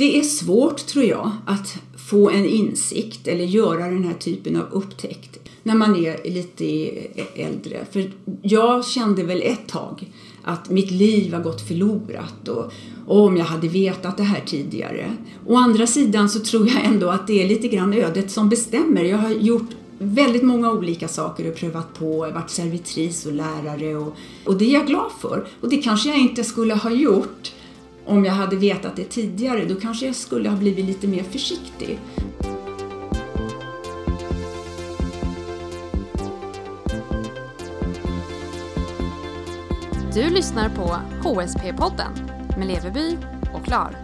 Det är svårt tror jag att få en insikt eller göra den här typen av upptäckt när man är lite e-, äldre. För jag kände väl ett tag att mitt liv har gått förlorat och, och om jag hade vetat det här tidigare. Å andra sidan så tror jag ändå att det är lite grann ödet som bestämmer. Jag har gjort väldigt många olika saker och prövat på, jag varit servitris och lärare och, och det är jag glad för. Och det kanske jag inte skulle ha gjort om jag hade vetat det tidigare. Då kanske jag skulle ha blivit lite mer försiktig. Du lyssnar på HSP-podden med Leveby och Klar.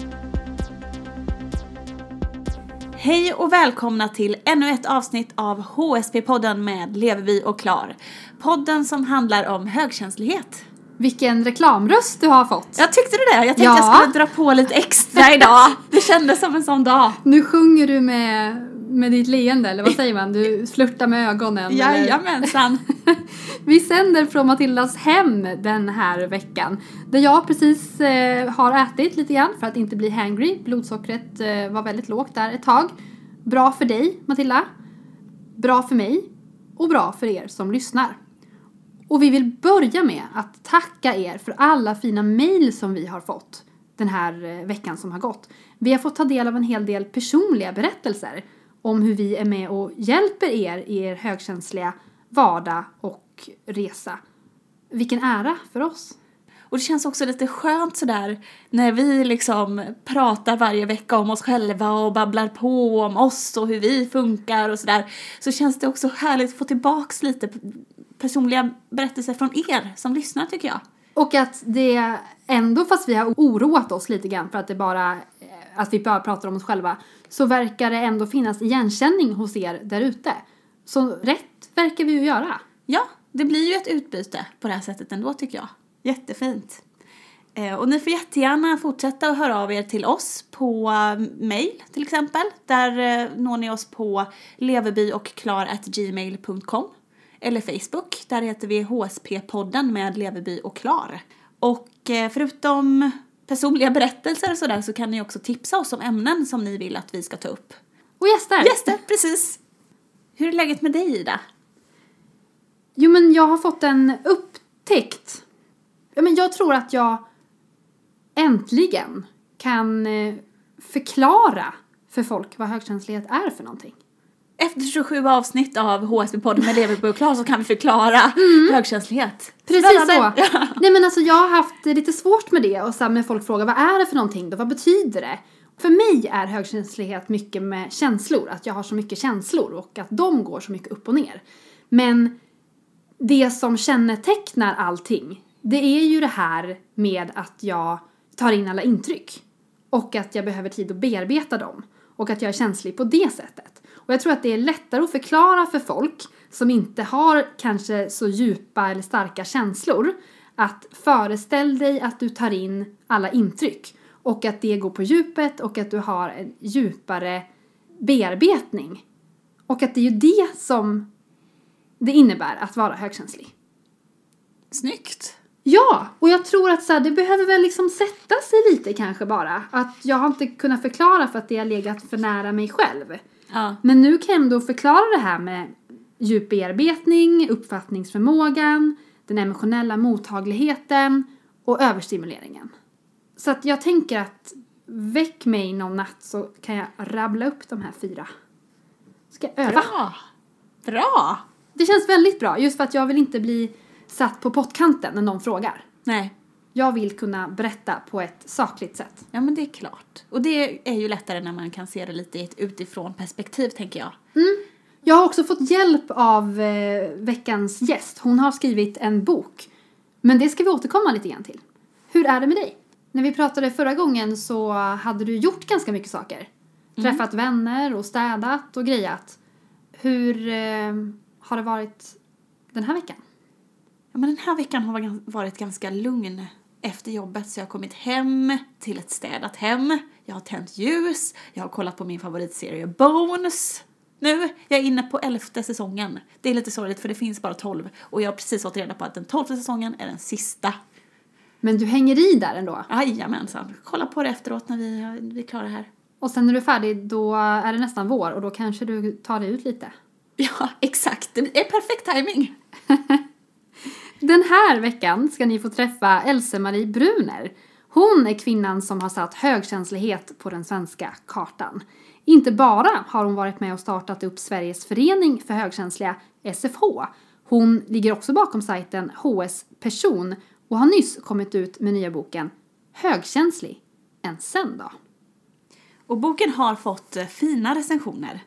Hej och välkomna till ännu ett avsnitt av HSP-podden med Leveby och Klar. Podden som handlar om högkänslighet. Vilken reklamröst du har fått! Jag tyckte det. Jag tänkte Ja. jag skulle dra på lite extra idag. Det kändes som en sån dag. Nu sjunger du med, med ditt leende, eller vad säger man? Du flörtar med ögonen. Jajamensan. Vi sänder från Matildas hem den här veckan. Där jag precis eh, har ätit lite grann för att inte bli hangry. Blodsockret eh, var väldigt lågt där ett tag. Bra för dig, Matilda. Bra för mig. Och bra för er som lyssnar. Och vi vill börja med att tacka er för alla fina mejl som vi har fått den här eh, veckan som har gått. Vi har fått ta del av en hel del personliga berättelser om hur vi är med och hjälper er i er högkänsliga vardag och resa. Vilken ära för oss! Och det känns också lite skönt sådär när vi liksom pratar varje vecka om oss själva och babblar på om oss och hur vi funkar och sådär. Så känns det också härligt att få tillbaks lite personliga berättelser från er som lyssnar tycker jag. Och att det ändå, fast vi har oroat oss lite grann för att det bara, eh, att vi bara pratar om oss själva, så verkar det ändå finnas igenkänning hos er där ute. Så rätt verkar vi ju göra. Ja, det blir ju ett utbyte på det här sättet ändå tycker jag. Jättefint. Eh, Och ni får jättegärna fortsätta att höra av er till oss på eh, mail till exempel. Där når ni oss på leverbyochklar.gmail.com eller Facebook, där heter vi HSP-podden med Leveby och Klar. Och eh, förutom personliga berättelser och sådär så kan ni också tipsa oss om ämnen som ni vill att vi ska ta upp. Och gäster! Gäster, precis! Hur är läget med dig Ida? Jo men jag har fått en upptäckt. Men jag tror att jag äntligen kan eh, förklara för folk vad högkänslighet är för någonting. Efter 27 avsnitt av HSB-podden med Leverby och Klar så kan vi förklara högkänslighet. Precis så. Ja. Nej men alltså jag har haft lite svårt med det och så här, när folk frågar vad är det för någonting då, vad betyder det? För mig är högkänslighet mycket med känslor, att jag har så mycket känslor och att de går så mycket upp och ner. Men det som kännetecknar allting, det är ju det här med att jag tar in alla intryck. Och att jag behöver tid att bearbeta dem. Och att jag är känslig på det sättet. Och jag tror att det är lättare att förklara för folk som inte har kanske så djupa eller starka känslor. Att föreställ dig att du tar in alla intryck. Och att det går på djupet och att du har en djupare bearbetning. Och att det är ju det som det innebär att vara högkänslig. Snyggt. Ja, och jag tror att så här, det behöver väl liksom sätta sig lite kanske bara. Att jag har inte kunnat förklara för att det har legat för nära mig själv. Ja. Men nu kan jag ändå förklara det här med djup bearbetning, uppfattningsförmågan, den emotionella mottagligheten och överstimuleringen. Så att jag tänker att väck mig någon natt så kan jag rabbla upp de här fyra. Ska jag öva? Bra. Bra. Det känns väldigt bra, just för att jag vill inte bli satt på pottkanten när någon frågar. Nej. Jag vill kunna berätta på ett sakligt sätt. Ja men det är klart. Och det är ju lättare när man kan se det lite i ett utifrån perspektiv tänker jag. Jag har också fått hjälp av eh, veckans gäst. Hon har skrivit en bok. Men det ska vi återkomma lite grann till. Hur är det med dig? När vi pratade förra gången så hade du gjort ganska mycket saker. Träffat vänner och städat och grejat. Hur eh, har det varit den här veckan? Ja men den här veckan har varit ganska lugn efter jobbet så jag har kommit hem till ett städat hem. Jag har tänt ljus, jag har kollat på min favoritserie Bones. Nu, jag är inne på elfte säsongen. Det är lite sorgligt för det finns bara tolv och jag har precis fått reda på att den tolfte säsongen är den sista. Men du hänger i där ändå. Jajamensan. Kolla på det efteråt när vi, vi är klara här. Och sen när du är färdig då är det nästan vår och då kanske du tar dig ut lite. Ja, exakt. Det är perfekt timing. Den här veckan ska ni få träffa Else-Marie Bruner. Hon är kvinnan som har satt högkänslighet på den svenska kartan. Inte bara har hon varit med och startat upp Sveriges förening för högkänsliga, SFH. Hon ligger också bakom sajten HS Person och har nyss kommit ut med nya boken Högkänslig, en sen då. Och boken har fått eh, fina recensioner.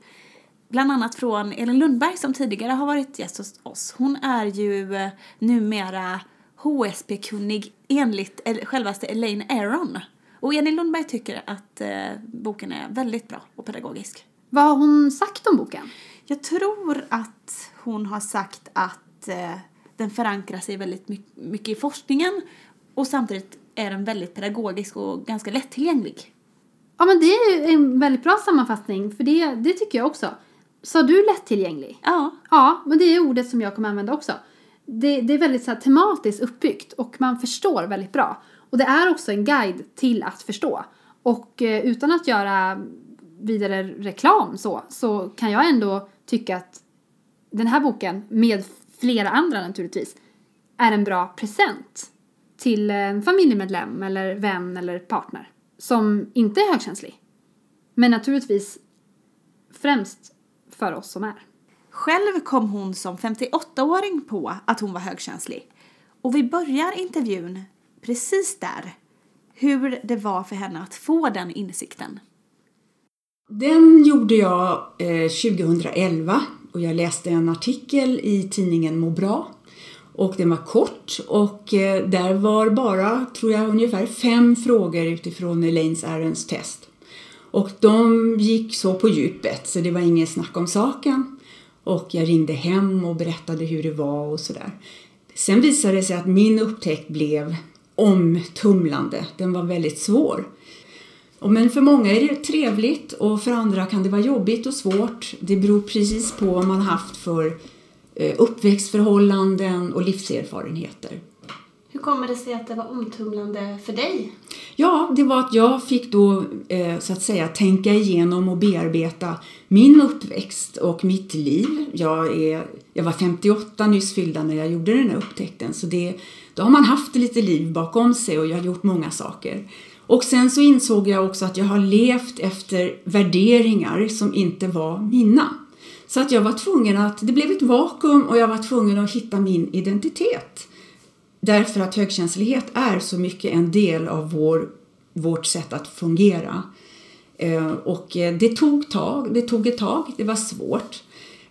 Bland annat från Elin Lundberg som tidigare har varit gäst hos oss. Hon är ju eh, numera HSP-kunnig enligt el- självaste Elaine Aron. Och Elin Lundberg tycker att eh, boken är väldigt bra och pedagogisk. Vad har hon sagt om boken? Jag tror att hon har sagt att eh, den förankrar sig väldigt my- mycket i forskningen och samtidigt är den väldigt pedagogisk och ganska lättillgänglig. Ja men det är ju en väldigt bra sammanfattning för det, det tycker jag också. Sa du lättillgänglig? Ja, Ja, men det är ordet som jag kommer använda också. Det, det är väldigt så här, tematiskt uppbyggt och man förstår väldigt bra. Och det är också en guide till att förstå. Och eh, utan att göra vidare reklam så, så kan jag ändå tycka att den här boken, med flera andra naturligtvis, är en bra present till en familjemedlem eller vän eller partner som inte är högkänslig. Men naturligtvis främst för oss som är. Själv kom hon som 58-åring på att hon var högkänslig. Och vi börjar intervjun precis där. Hur det var för henne att få den insikten. Den gjorde jag eh, 2011 och jag läste en artikel i tidningen Må bra. Och den var kort och eh, där var bara, tror jag, ungefär fem frågor utifrån Elaines Arons test. Och de gick så på djupet så det var inget snack om saken. Och jag ringde hem och berättade hur det var och sådär. Sen visade det sig att min upptäckt blev omtumlande. Den var väldigt svår. Men för många är det trevligt och för andra kan det vara jobbigt och svårt. Det beror precis på vad man haft för eh, uppväxtförhållanden och livserfarenheter. Hur kommer det sig att det var omtumlande för dig? Ja, det var att jag fick då eh, så att säga tänka igenom och bearbeta min uppväxt och mitt liv. Jag, är, jag var 58 nyss fyllda när jag gjorde den här upptäckten så det, då har man haft lite liv bakom sig och jag har gjort många saker. Och sen så insåg jag också att jag har levt efter värderingar som inte var mina. Så att jag var tvungen att, det blev ett vakuum och jag var tvungen att hitta min identitet. Därför att högkänslighet är så mycket en del av vår, vårt sätt att fungera. Eh, och eh, det tog, tag, det tog ett tag, det var svårt.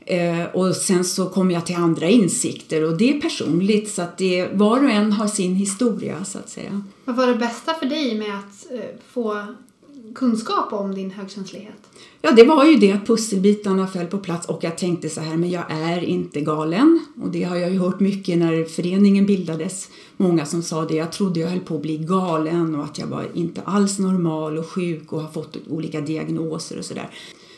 Eh, och sen så kom jag till andra insikter och det är personligt så att det, var och en har sin historia så att säga. Vad var det bästa för dig med att eh, få kunskap om din högkänslighet? Ja, det var ju det att pusselbitarna föll på plats och jag tänkte så här, men jag är inte galen. Och det har jag ju hört mycket när föreningen bildades. Många som sa det, jag trodde jag höll på att bli galen och att jag var inte alls normal och sjuk och har fått olika diagnoser och sådär.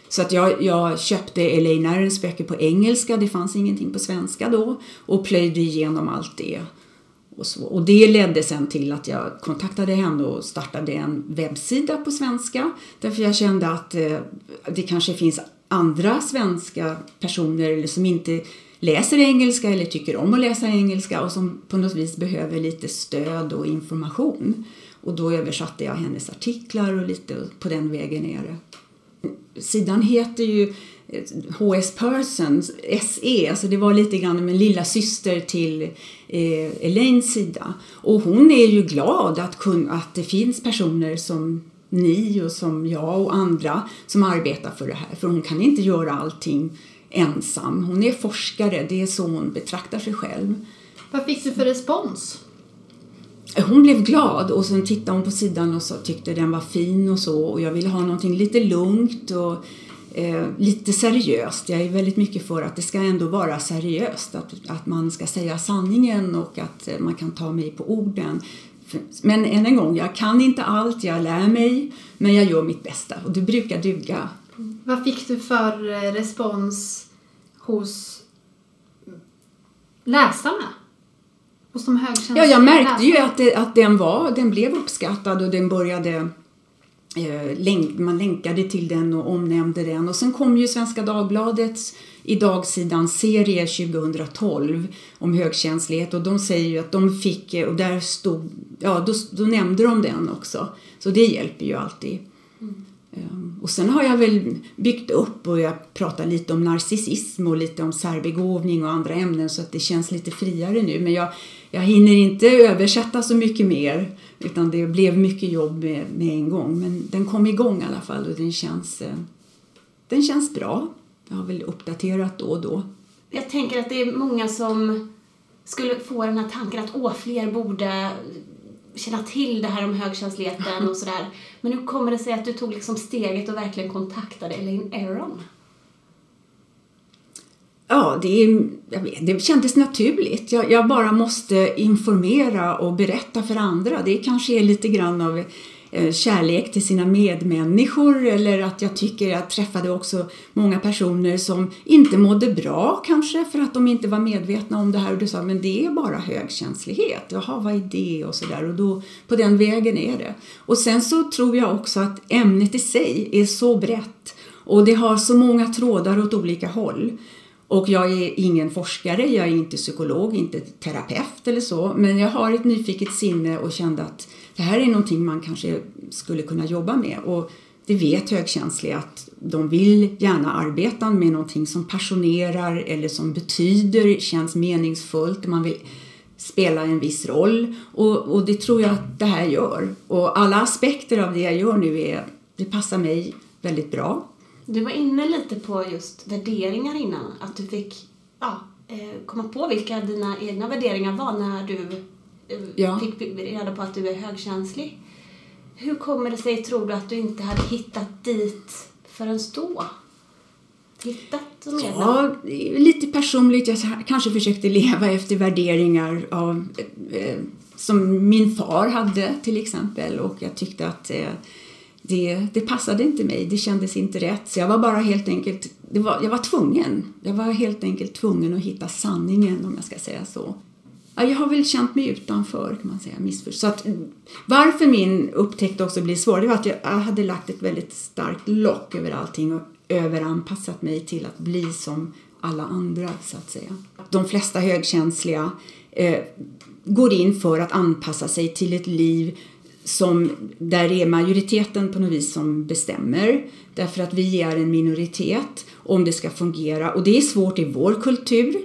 Så att jag, jag köpte Elaine Arons böcker på engelska, det fanns ingenting på svenska då, och plöjde igenom allt det. Och, så. och det ledde sen till att jag kontaktade henne och startade en webbsida på svenska. Därför jag kände att eh, det kanske finns andra svenska personer eller som inte läser engelska eller tycker om att läsa engelska och som på något vis behöver lite stöd och information. Och då översatte jag hennes artiklar och lite på den vägen är det. Sidan heter ju HS Person, SE, alltså det var lite grann min lilla syster till eh, Elaines sida. Och hon är ju glad att, kun, att det finns personer som ni och som jag och andra som arbetar för det här. För hon kan inte göra allting ensam. Hon är forskare, det är så hon betraktar sig själv. Vad fick du för respons? Hon blev glad och sen tittade hon på sidan och så tyckte den var fin och så och jag ville ha någonting lite lugnt och eh, lite seriöst. Jag är väldigt mycket för att det ska ändå vara seriöst, att, att man ska säga sanningen och att eh, man kan ta mig på orden. Men än en gång, jag kan inte allt, jag lär mig, men jag gör mitt bästa och det brukar duga. Vad fick du för eh, respons hos läsarna? Och som högkänslig Ja, jag märkte ju läsare. att, det, att den, var, den blev uppskattad och den började man länkade till den och omnämnde den. Och sen kom ju Svenska Dagbladets i dagsidan serie 2012 om högkänslighet och de säger ju att de fick, eh, och där stod, ja då, då nämnde de den också. Så det hjälper ju alltid. Ehm, Och sen har jag väl byggt upp och jag pratar lite om narcissism och lite om särbegåvning och andra ämnen så att det känns lite friare nu. Men jag, jag hinner inte översätta så mycket mer utan det blev mycket jobb med, med en gång. Men den kom igång i alla fall och den känns, eh, den känns bra. Jag har väl uppdaterat då och då. Jag tänker att det är många som skulle få den här tanken att åh, fler borde känna till det här om högkänsligheten och sådär. Men hur kommer det sig att du tog liksom steget och verkligen kontaktade Elaine Aron? Ja, det, jag vet, det kändes naturligt. Jag, jag bara måste informera och berätta för andra. Det kanske är lite grann av eh, kärlek till sina medmänniskor eller att jag tycker jag träffade också många personer som inte mådde bra kanske för att de inte var medvetna om det här och du sa men det är bara högkänslighet. Jaha, vad är det? Och sådär och då på den vägen är det. Och sen så tror jag också att ämnet i sig är så brett och det har så många trådar åt olika håll. Och jag är ingen forskare, jag är inte psykolog, inte terapeut eller så, men jag har ett nyfiket sinne och kände att det här är någonting man kanske skulle kunna jobba med. Och det vet högkänsliga att de vill gärna arbeta med någonting som passionerar eller som betyder, känns meningsfullt, man vill spela en viss roll och, och det tror jag att det här gör. Och alla aspekter av det jag gör nu är, det passar mig väldigt bra. Du var inne lite på just värderingar innan, att du fick ja, eh, komma på vilka dina egna värderingar var när du eh, Ja. fick reda på att du är högkänslig. Hur kommer det sig, tror du, att du inte hade hittat dit förrän då? Hittat och medlem? Ja, lite personligt. Jag kanske försökte leva efter värderingar av, eh, som min far hade till exempel och jag tyckte att det, det passade inte mig. Det kändes inte rätt. Så jag var bara helt enkelt, det var, jag var tvungen. Jag var helt enkelt tvungen att hitta sanningen om jag ska säga så. Ja, jag har väl känt mig utanför kan man säga, missförstådd. Så att, varför min upptäckt också blev svår, det var att jag jag hade lagt ett väldigt starkt lock över allting och överanpassat mig till att bli som alla andra så att säga. De flesta högkänsliga eh, går in för att anpassa sig till ett liv som, där det är majoriteten på något vis som bestämmer därför att vi är en minoritet om det ska fungera och det är svårt i vår kultur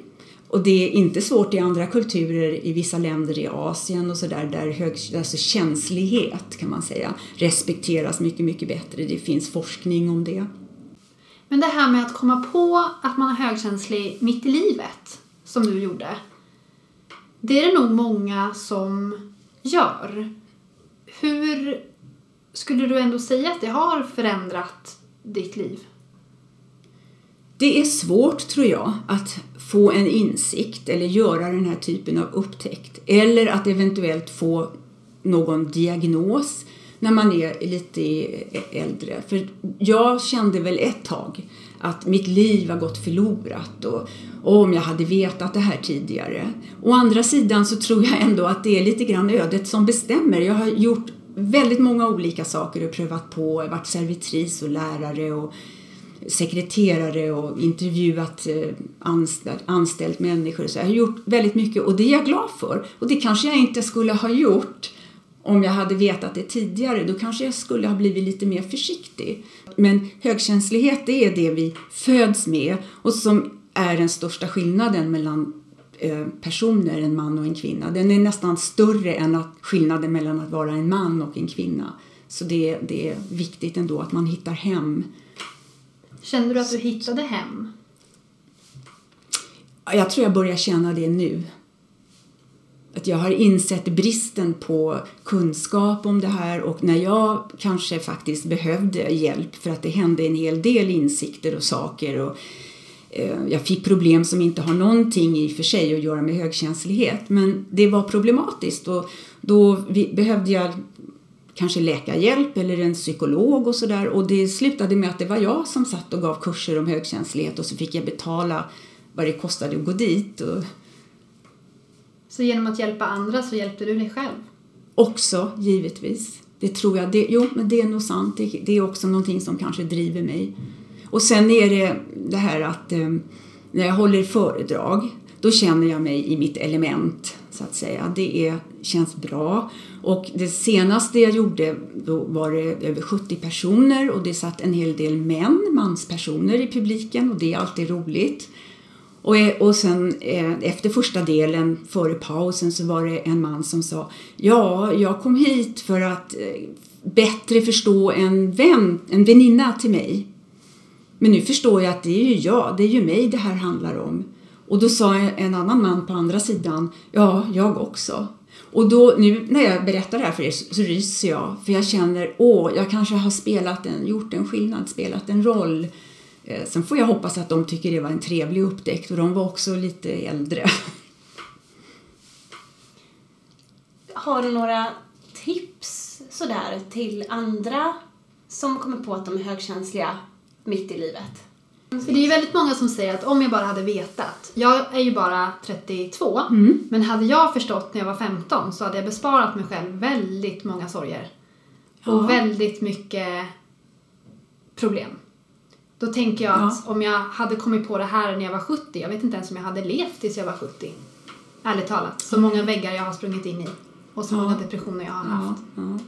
och det är inte svårt i andra kulturer i vissa länder i Asien och sådär där hög, alltså känslighet kan man säga respekteras mycket, mycket bättre. Det finns forskning om det. Men det här med att komma på att man är högkänslig mitt i livet, som du gjorde, det är det nog många som gör. Hur skulle du ändå säga att det har förändrat ditt liv? Det är svårt tror jag att få en insikt eller göra den här typen av upptäckt eller att eventuellt få någon diagnos när man är lite äldre. För jag kände väl ett tag att mitt liv har gått förlorat och, och om jag hade vetat det här tidigare. Å andra sidan så tror jag ändå att det är lite grann ödet som bestämmer. Jag har gjort väldigt många olika saker och prövat på. Jag har varit servitris och lärare och sekreterare och intervjuat eh, anställt, anställt människor. Så jag har gjort väldigt mycket och det är jag glad för. Och det kanske jag inte skulle ha gjort om jag hade vetat det tidigare. Då kanske jag skulle ha blivit lite mer försiktig. Men högkänslighet det är det vi föds med och som är den största skillnaden mellan eh, personer, en man och en kvinna. Den är nästan större än att skillnaden mellan att vara en man och en kvinna. Så det, det är viktigt ändå att man hittar hem Kände du att du hittade hem? Jag tror jag börjar känna det nu. Att jag har insett bristen på kunskap om det här och när jag kanske faktiskt behövde hjälp för att det hände en hel del insikter och saker och eh, jag fick problem som inte har någonting i och för sig att göra med högkänslighet men det var problematiskt och då vi, behövde jag kanske läkarhjälp eller en psykolog och sådär och det slutade med att det var jag som satt och gav kurser om högkänslighet och så fick jag betala vad det kostade att gå dit. Och, så genom att hjälpa andra så hjälpte du dig själv? Också, givetvis. Det tror jag. Det, jo, men det är nog sant. Det, det, är också någonting som kanske driver mig. Och sen är det det här att eh, när jag håller föredrag då känner jag mig i mitt element så att säga. Det är, känns bra. Och det senaste jag gjorde då var det över 70 personer och det satt en hel del män, manspersoner i publiken och det är alltid roligt. Och, eh, och sen eh, efter första delen, före pausen, så var det en man som sa Ja, jag kom hit för att eh, bättre förstå en vän, en väninna till mig. Men nu förstår jag att det är ju jag, det är ju mig det här handlar om. Och då sa en annan man på andra sidan, ja, jag också. Och då, nu när jag berättar det här för er så, så ryser jag, för jag känner, åh, jag kanske har spelat en, gjort en skillnad, spelat en roll. Eh, sen får jag hoppas att de tycker det var en trevlig upptäckt och de var också lite äldre. Har du några tips sådär till andra som kommer på att de är högkänsliga mitt i livet? För det är ju väldigt många som säger att om jag bara hade vetat. Jag är ju bara 32. Mm. Men hade jag förstått när jag var 15 så hade jag besparat mig själv väldigt många sorger. Ja. Och väldigt mycket problem. Då tänker jag att om jag hade kommit på det här när jag var 70, jag vet inte ens om jag hade levt tills jag var 70. Ärligt talat. Så många väggar jag har sprungit in i. Och så Ja. många depressioner jag har haft. Ja, ja.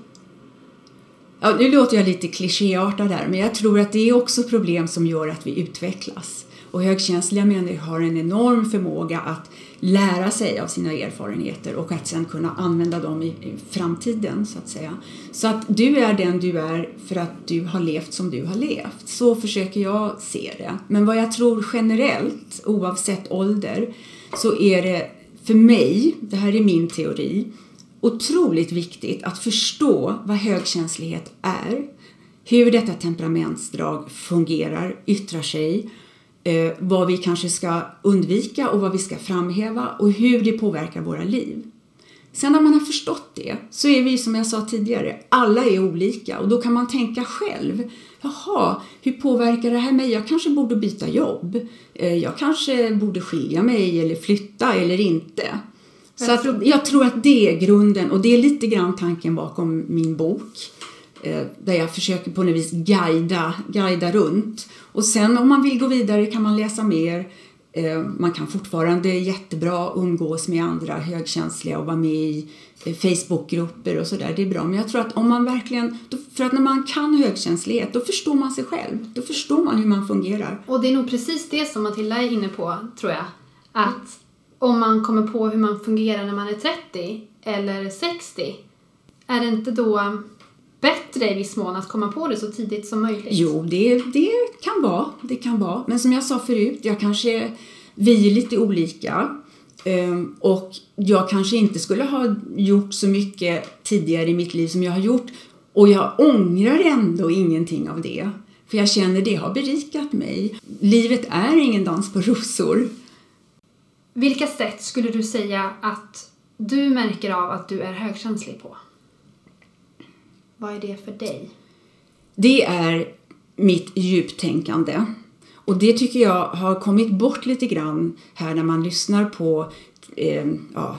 Ja, nu låter jag lite klichéartad där, men jag tror att det är också problem som gör att vi utvecklas. Och högkänsliga människor har en enorm förmåga att lära sig av sina erfarenheter och att sen kunna använda dem i, i framtiden, så att säga. Så att du är den du är för att du har levt som du har levt. Så försöker jag se det. Men vad jag tror generellt, oavsett ålder, så är det för mig, det här är min teori, otroligt viktigt att förstå vad högkänslighet är, hur detta temperamentsdrag fungerar, yttrar sig, eh, vad vi kanske ska undvika och vad vi ska framhäva och hur det påverkar våra liv. Sen när man har förstått det så är vi som jag sa tidigare, alla är olika och då kan man tänka själv. Jaha, hur påverkar det här mig? Jag kanske borde byta jobb. Eh, Jag kanske borde skilja mig eller flytta eller inte. Så att jag tror att det är grunden och det är lite grann tanken bakom min bok. Eh, där jag försöker på något vis guida, guida runt. Och sen om man vill gå vidare kan man läsa mer. Eh, man kan fortfarande jättebra umgås med andra högkänsliga och vara med i eh, Facebookgrupper och sådär. Det är bra. Men jag tror att om man verkligen, för att när man kan högkänslighet då förstår man sig själv. Då förstår man hur man fungerar. Och det är nog precis det som Matilda är inne på, tror jag. Att om man kommer på hur man fungerar när man är 30 eller 60, är det inte då bättre i viss mån att komma på det så tidigt som möjligt? Jo, det, det kan vara. Det kan vara. Men som jag sa förut, jag kanske, vi är lite olika. Ehm, Och jag kanske inte skulle ha gjort så mycket tidigare i mitt liv som jag har gjort. Och jag ångrar ändå ingenting av det. För jag känner det har berikat mig. Livet är ingen dans på rosor. Vilka sätt skulle du säga att du märker av att du är högkänslig på? Vad är det för dig? Det är mitt djuptänkande. Och det tycker jag har kommit bort lite grann här när man lyssnar på eh, ja,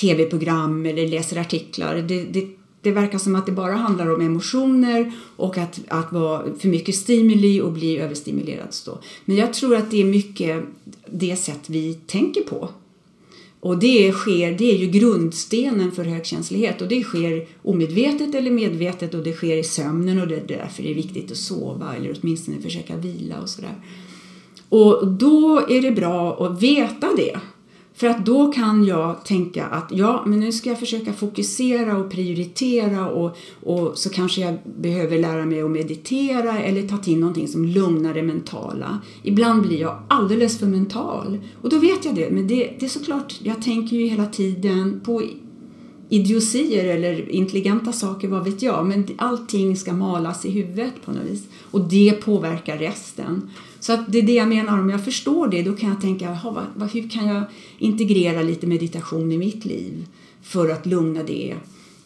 tv-program eller läser artiklar. Det, det, det verkar som att det bara handlar om emotioner och att, att vara för mycket stimuli och bli överstimulerad. Så. Men jag tror att det är mycket det sätt vi tänker på. Och det, sker, det är ju grundstenen för högkänslighet och det sker omedvetet eller medvetet och det sker i sömnen och det är därför det är viktigt att sova eller åtminstone försöka vila och sådär. Och då är det bra att veta det. För att då kan jag tänka att ja, men nu ska jag försöka fokusera och prioritera och, och så kanske jag behöver lära mig att meditera eller ta till någonting som lugnar det mentala. Ibland blir jag alldeles för mental och då vet jag det. Men det, det är såklart, jag tänker ju hela tiden på idiosier eller intelligenta saker, vad vet jag. Men allting ska malas i huvudet på något vis. Och det påverkar resten. Så att det är det jag menar, om jag förstår det då kan jag tänka, jaha, vad, hur kan jag integrera lite meditation i mitt liv för att lugna det?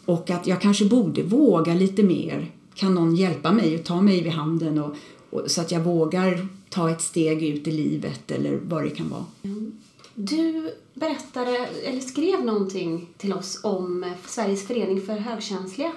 Och att jag kanske borde våga lite mer. Kan någon hjälpa mig och ta mig vid handen och, och, så att jag vågar ta ett steg ut i livet eller vad det kan vara. Du berättade, eller skrev någonting till oss om Sveriges förening för högkänsliga.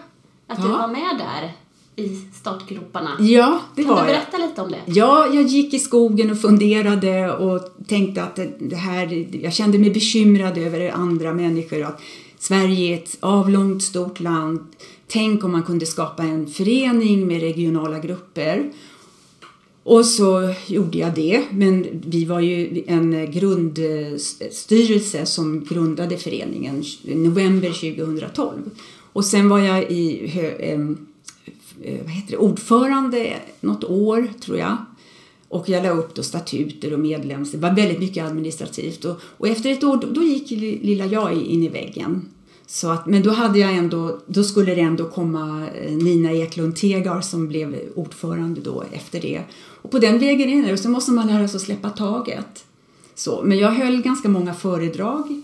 Att du Ja. var med där i startgroparna. Ja, det kan var du jag. berätta lite om det? Ja, jag gick i skogen och funderade och tänkte att det här, jag kände mig bekymrad över andra människor. Att Sverige är ett avlångt, stort land. Tänk om man kunde skapa en förening med regionala grupper. Och så gjorde jag det, men vi var ju en grundstyrelse som grundade föreningen i november 2012. Och sen var jag i Eh, vad heter det, ordförande något år, tror jag. Och jag la upp då statuter och medlems... Det var väldigt mycket administrativt. Och, och efter ett år, då, då gick lilla jag in i väggen. Så att, men då, hade jag ändå, då skulle det ändå komma eh, Nina Eklund Tegar som blev ordförande då efter det. Och på den vägen är det. Och så måste man lära sig att släppa taget. Så, men jag höll ganska många föredrag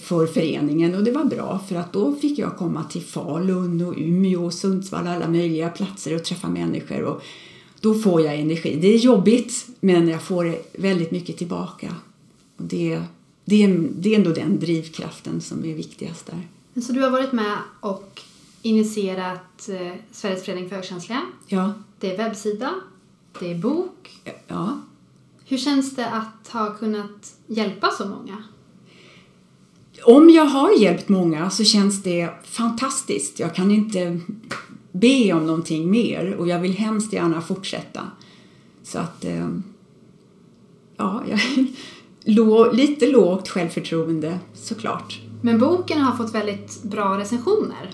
för föreningen och det var bra för att då fick jag komma till Falun och Umeå och Sundsvall alla möjliga platser och träffa människor och då får jag energi. Det är jobbigt men jag får väldigt mycket tillbaka. Och det, det, är, det är ändå den drivkraften som är viktigast där. Så du har varit med och initierat eh, Sveriges förening för högkänsliga. Ja, Det är webbsida, det är bok. ja. Hur känns det att ha kunnat hjälpa så många? Om jag har hjälpt många så känns det fantastiskt. Jag kan inte be om någonting mer och jag vill hemskt gärna fortsätta. Så att, eh, ja, jag lite lågt självförtroende såklart. Men boken har fått väldigt bra recensioner.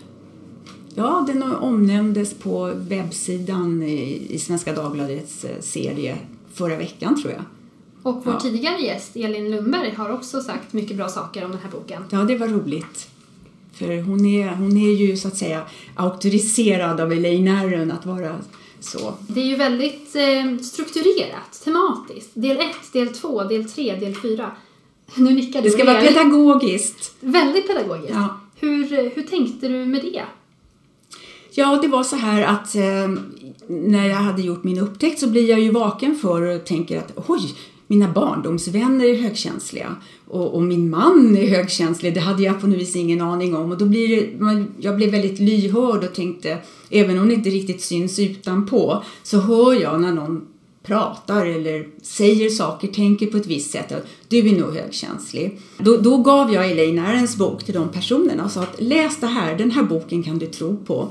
Ja, den omnämndes på webbsidan i, i Svenska Dagbladets eh, serie förra veckan tror jag. Och vår Ja. tidigare gäst, Elin Lundberg, har också sagt mycket bra saker om den här boken. Ja, det var roligt. För hon är, hon är ju så att säga auktoriserad av Elaine Aron att vara så. Det är ju väldigt eh, strukturerat, tematiskt. Del 1, del 2, del 3, del 4. Nu nickar du Det ska vara pedagogiskt. Väldigt pedagogiskt. Ja. Hur, hur tänkte du med det? Ja, det var så här att eh, när jag hade gjort min upptäckt så blir jag ju vaken för och tänker att oj, mina barndomsvänner är högkänsliga och, och min man är högkänslig. Det hade jag på något vis ingen aning om och då blir det, man, jag blev väldigt lyhörd och tänkte, även om det inte riktigt syns utanpå, så hör jag när någon pratar eller säger saker, tänker på ett visst sätt, du är nog högkänslig. Då, då gav jag Elaine Arens bok till de personerna och sa att läs det här, den här boken kan du tro på.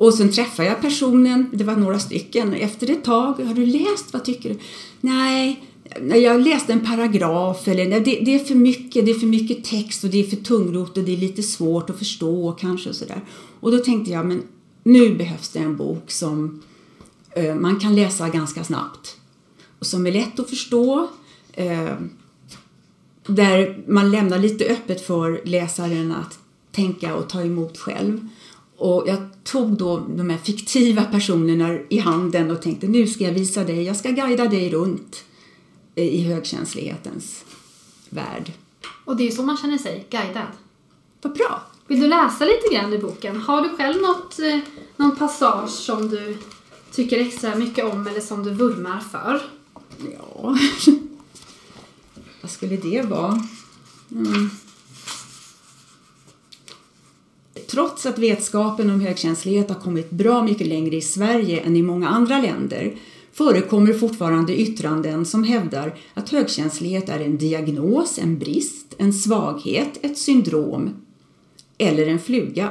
Och sen träffade jag personen, det var några stycken, efter ett tag, har du läst, vad tycker du? Nej, jag läste en paragraf eller nej, det, det är för mycket, det är för mycket text och det är för tungrot och det är lite svårt att förstå kanske och sådär. Och då tänkte jag, men nu behövs det en bok som eh, man kan läsa ganska snabbt och som är lätt att förstå. Eh, där man lämnar lite öppet för läsaren att tänka och ta emot själv. Och jag tog då de här fiktiva personerna i handen och tänkte nu ska jag visa dig, jag ska guida dig runt i högkänslighetens värld. Och det är ju så man känner sig, guidad. Vad bra! Vill du läsa lite grann ur boken? Har du själv något, eh, någon passage som du tycker extra mycket om eller som du vurmar för? Ja, vad skulle det vara? Mm. Trots att vetskapen om högkänslighet har kommit bra mycket längre i Sverige än i många andra länder förekommer fortfarande yttranden som hävdar att högkänslighet är en diagnos, en brist, en svaghet, ett syndrom eller en fluga.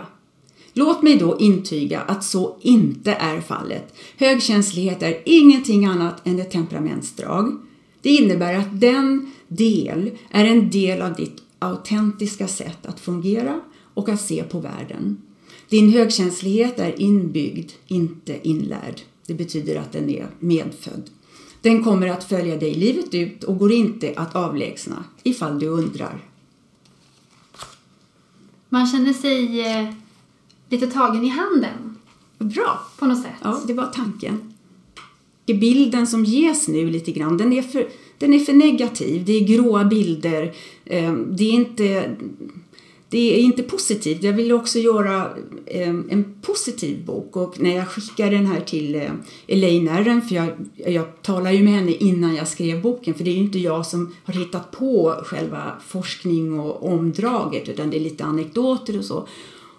Låt mig då intyga att så inte är fallet. Högkänslighet är ingenting annat än ett temperamentsdrag. Det innebär att den del är en del av ditt autentiska sätt att fungera och att se på världen. Din högkänslighet är inbyggd, inte inlärd. Det betyder att den är medfödd. Den kommer att följa dig livet ut och går inte att avlägsna ifall du undrar. Man känner sig eh, lite tagen i handen Bra! på något sätt. Ja, det var tanken. Bilden som ges nu lite grann, den är för, den är för negativ. Det är gråa bilder. eh, Det är inte det är inte positivt. Jag ville också göra eh, en positiv bok och när jag skickade den här till eh, Elaine Erren, för jag, jag talade ju med henne innan jag skrev boken för det är ju inte jag som har hittat på själva forskning och omdraget utan det är lite anekdoter och så.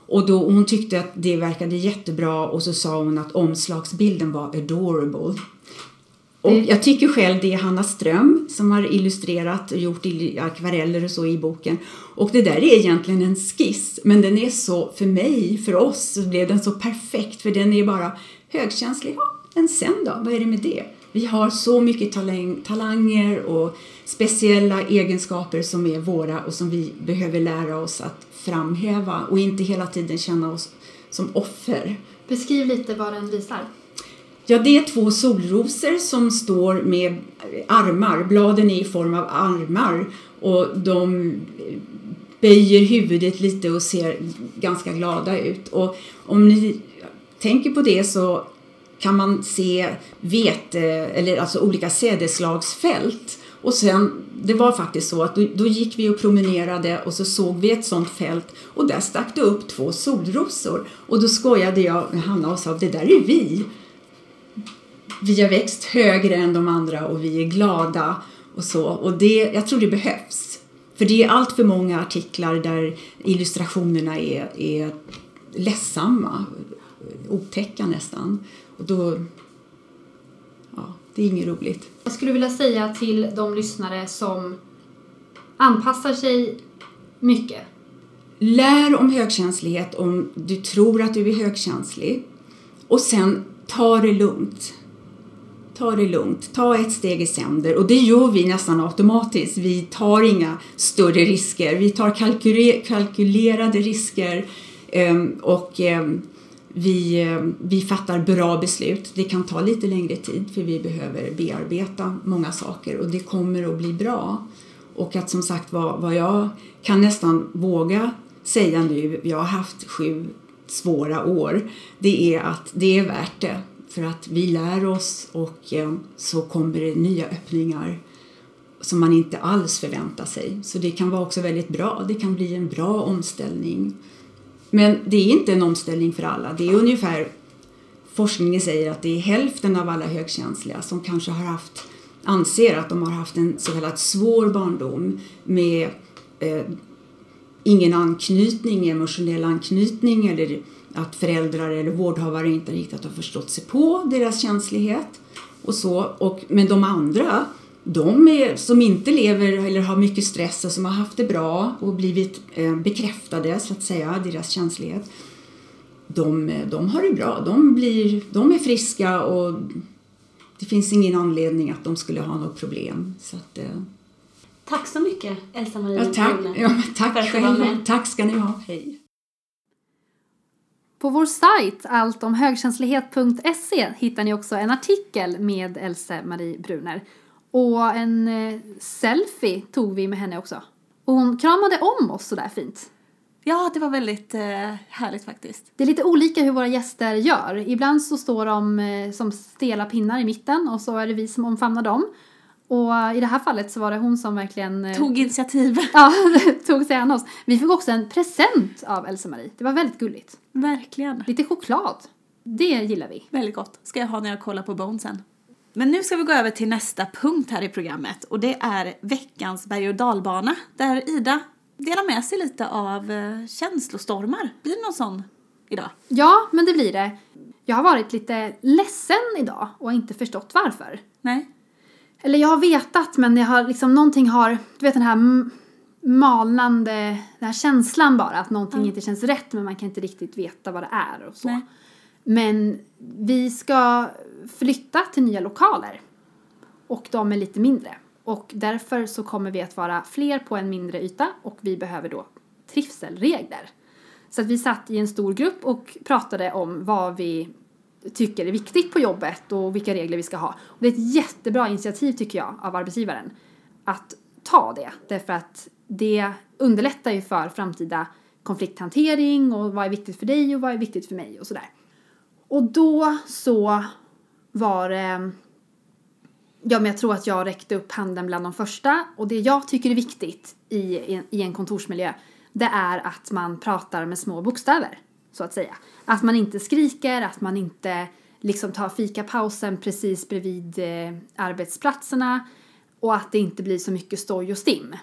Och då, hon tyckte att det verkade jättebra och så sa hon att omslagsbilden var adorable. Och jag tycker själv det är Hanna Ström som har illustrerat och gjort akvareller och så i boken. Och det där är egentligen en skiss, men den är så, för mig, för oss, så blev den så perfekt för den är bara högkänslig. Ja, men sen då, vad är det med det? Vi har så mycket talang, talanger och speciella egenskaper som är våra och som vi behöver lära oss att framhäva och inte hela tiden känna oss som offer. Beskriv lite vad den visar. Ja, det är två solrosor som står med armar. Bladen är i form av armar och de böjer huvudet lite och ser ganska glada ut. Och om ni tänker på det så kan man se vete, eller alltså olika sädeslagsfält. Och sen, det var faktiskt så att då, då, gick vi och promenerade och så såg vi ett sånt fält och där stack det upp två solrosor. Och då skojade jag med Hanna och sa det där är vi vi har växt högre än de andra och vi är glada och så. Och det, jag tror det behövs. För det är allt för många artiklar där illustrationerna är, är ledsamma, otäcka nästan. Och då, ja, det är inget roligt. Jag skulle vilja säga till de lyssnare som anpassar sig mycket. Lär om högkänslighet om du tror att du är högkänslig. Och sen ta det lugnt ta det lugnt, ta ett steg i sänder och det gör vi nästan automatiskt. Vi tar inga större risker, vi tar kalkylerade risker ehm, och ehm, vi, ehm, vi fattar bra beslut. Det kan ta lite längre tid för vi behöver bearbeta många saker och det kommer att bli bra. Och att som sagt vad, vad jag kan nästan våga säga nu, jag har haft sju svåra år, det är att det är värt det för att vi lär oss och eh, så kommer det nya öppningar som man inte alls förväntar sig. Så det kan vara också väldigt bra. Det kan bli en bra omställning. Men det är inte en omställning för alla. Det är ungefär, forskningen säger att det är hälften av alla högkänsliga som kanske har haft, anser att de har haft en så kallad svår barndom med eh, ingen anknytning, emotionell anknytning eller att föräldrar eller vårdhavare inte riktigt har förstått sig på deras känslighet. Och så. Och, men de andra, de är, som inte lever eller har mycket stress och som har haft det bra och blivit eh, bekräftade, så att säga, deras känslighet, de, eh, de har det bra. De, blir, de är friska och det finns ingen anledning att de skulle ha något problem. Så att, eh, Tack så mycket Elsa-Marie ja, tack, ja, tack själv. Tack ska ni ha. Hej. På vår sajt alltomhögkänslighet.se hittar ni också en artikel med Else Marie Bruner. Och en eh, selfie tog vi med henne också. Och hon kramade om oss sådär fint. Ja, det var väldigt eh, härligt faktiskt. Det är lite olika hur våra gäster gör. Ibland så står de eh, som stela pinnar i mitten och så är det vi som omfamnar dem. Och i det här fallet så var det hon som verkligen eh, tog initiativ. Ja, tog sig an oss. Vi fick också en present av Elsa-Marie. Det var väldigt gulligt. Verkligen. Lite choklad. Det gillar vi. Väldigt gott. Ska jag ha när jag kollar på Bone sen. Men nu ska vi gå över till nästa punkt här i programmet och det är veckans berg och dalbana där Ida delar med sig lite av eh, känslostormar. Blir det någon sån idag? Ja, men det blir det. Jag har varit lite ledsen idag och inte förstått varför. Nej. Eller jag har vetat men jag har liksom någonting har, du vet den här malande, den här känslan bara att någonting mm. inte känns rätt men man kan inte riktigt veta vad det är och så. Nej. Men vi ska flytta till nya lokaler och de är lite mindre. Och därför så kommer vi att vara fler på en mindre yta och vi behöver då trivselregler. Så att vi satt i en stor grupp och pratade om vad vi tycker är viktigt på jobbet och vilka regler vi ska ha. Och det är ett jättebra initiativ tycker jag av arbetsgivaren att ta det därför att det underlättar ju för framtida konflikthantering och vad är viktigt för dig och vad är viktigt för mig och sådär. Och då så var det Ja, men jag tror att jag räckte upp handen bland de första och det jag tycker är viktigt i, i en kontorsmiljö det är att man pratar med små bokstäver, så att säga. Att man inte skriker, att man inte liksom tar fikapausen precis bredvid eh, arbetsplatserna och att det inte blir så mycket stoj och stim.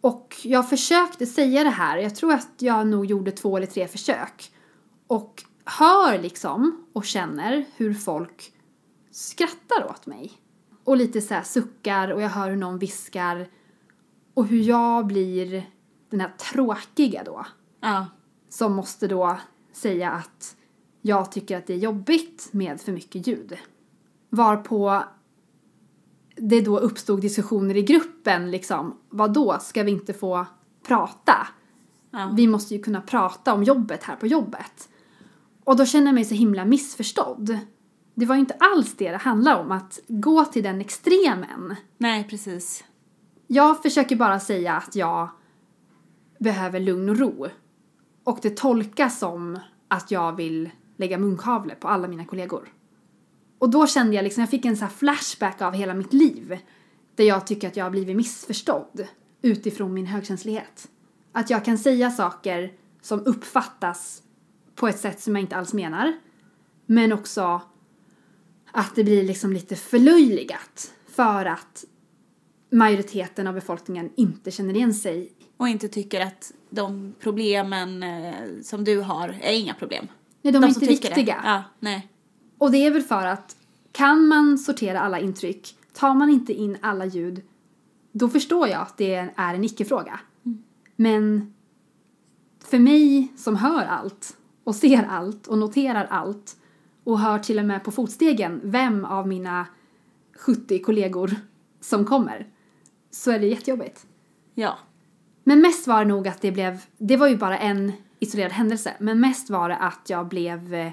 Och jag försökte säga det här, jag tror att jag nog gjorde två eller tre försök. Och hör liksom och känner hur folk skrattar åt mig. Och lite så här suckar och jag hör hur någon viskar. Och hur jag blir den här tråkiga då. Ja. Som måste då säga att jag tycker att det är jobbigt med för mycket ljud. Varpå det då uppstod diskussioner i gruppen liksom. Vad då ska vi inte få prata? Ja. Vi måste ju kunna prata om jobbet här på jobbet. Och då känner jag mig så himla missförstådd. Det var ju inte alls det det handlade om, att gå till den extremen. Nej, precis. Jag försöker bara säga att jag behöver lugn och ro. Och det tolkas som att jag vill lägga munkavle på alla mina kollegor. Och då kände jag liksom, jag fick en så här flashback av hela mitt liv. Där jag tycker att jag har blivit missförstådd utifrån min högkänslighet. Att jag kan säga saker som uppfattas på ett sätt som jag inte alls menar. Men också att det blir liksom lite förlöjligat för att majoriteten av befolkningen inte känner igen sig. Och inte tycker att de problemen eh, som du har är inga problem. Nej, de, är som inte viktiga. Ja, nej. Och det är väl för att kan man sortera alla intryck, tar man inte in alla ljud, då förstår jag att det är en icke-fråga. Men för mig som hör allt och ser allt och noterar allt och hör till och med på fotstegen vem av mina 70 kollegor som kommer så är det jättejobbigt. Ja. Men mest var det nog att det blev, det var ju bara en isolerad händelse, men mest var det att jag blev eh,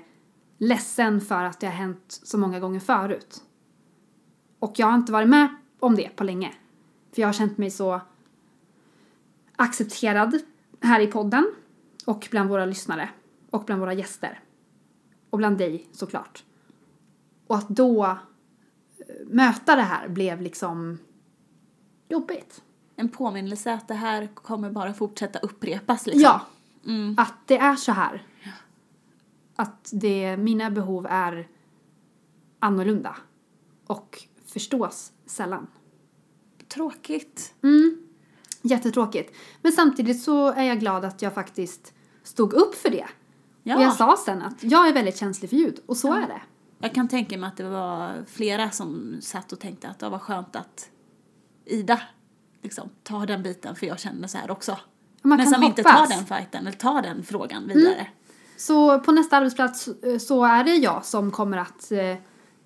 ledsen för att det har hänt så många gånger förut. Och jag har inte varit med om det på länge. För jag har känt mig så accepterad här i podden och bland våra lyssnare och bland våra gäster. Och bland dig såklart. Och att då eh, möta det här blev liksom jobbigt. En påminnelse att det här kommer bara fortsätta upprepas liksom. Ja, Mm. att det är så här. Att det, mina behov är annorlunda och förstås sällan. Tråkigt. Mm. Jättetråkigt. Men samtidigt så är jag glad att jag faktiskt stod upp för det. Ja. Och jag sa sen att jag är väldigt känslig för ljud och så är det. Jag kan tänka mig att det var flera som satt och tänkte att det var skönt att Ida liksom tar den biten för jag känner så här också. Man Men som inte tar hoppas. den fighten eller tar den frågan vidare. Så på nästa arbetsplats eh, så är det jag som kommer att eh,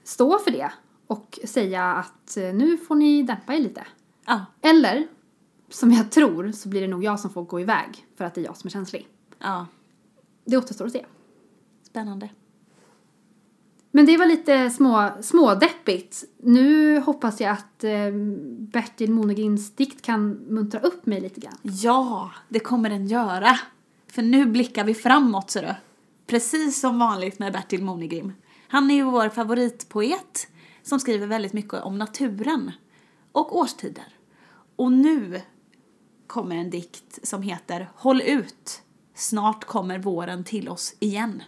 stå för det och säga att eh, nu får ni dämpa er lite. Ja, Eller, som jag tror, så blir det nog jag som får gå iväg för att det är jag som är känslig. ja. Det återstår att se. Spännande. Men det var lite små, smådeppigt. Nu hoppas jag att eh, Bertil Monegrims dikt kan muntra upp mig lite grann. Ja, det kommer den göra. För nu blickar vi framåt, ser du. Precis som vanligt med Bertil Monegrim. Han är ju vår favoritpoet som skriver väldigt mycket om naturen och årstider. Och nu kommer en dikt som heter Håll ut, snart kommer våren till oss igen.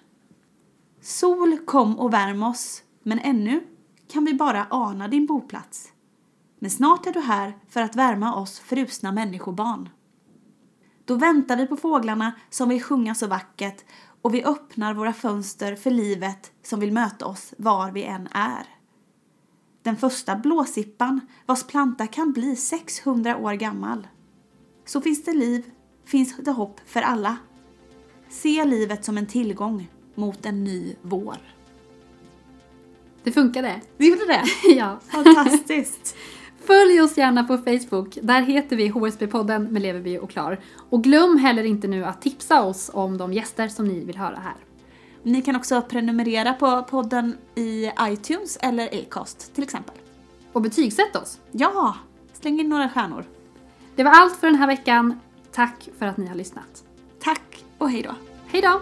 Sol kom och värm oss, men ännu kan vi bara ana din boplats. Men snart är du här för att värma oss frusna människobarn. Då väntar vi på fåglarna som vill sjunga så vackert och vi öppnar våra fönster för livet som vill möta oss var vi än är. Den första blåsippan vars planta kan bli 600 år gammal. Så finns det liv, finns det hopp för alla. Se livet som en tillgång mot en ny vår. Det funkade. Det gjorde det? ja. Fantastiskt! Följ oss gärna på Facebook. Där heter vi HSB-podden med Leverby och Klar. Och glöm heller inte nu att tipsa oss om de gäster som ni vill höra här. Ni kan också prenumerera på podden i iTunes eller Acast till exempel. Och betygsätt oss. Ja, släng in några stjärnor. Det var allt för den här veckan. Tack för att ni har lyssnat. Tack och hej då!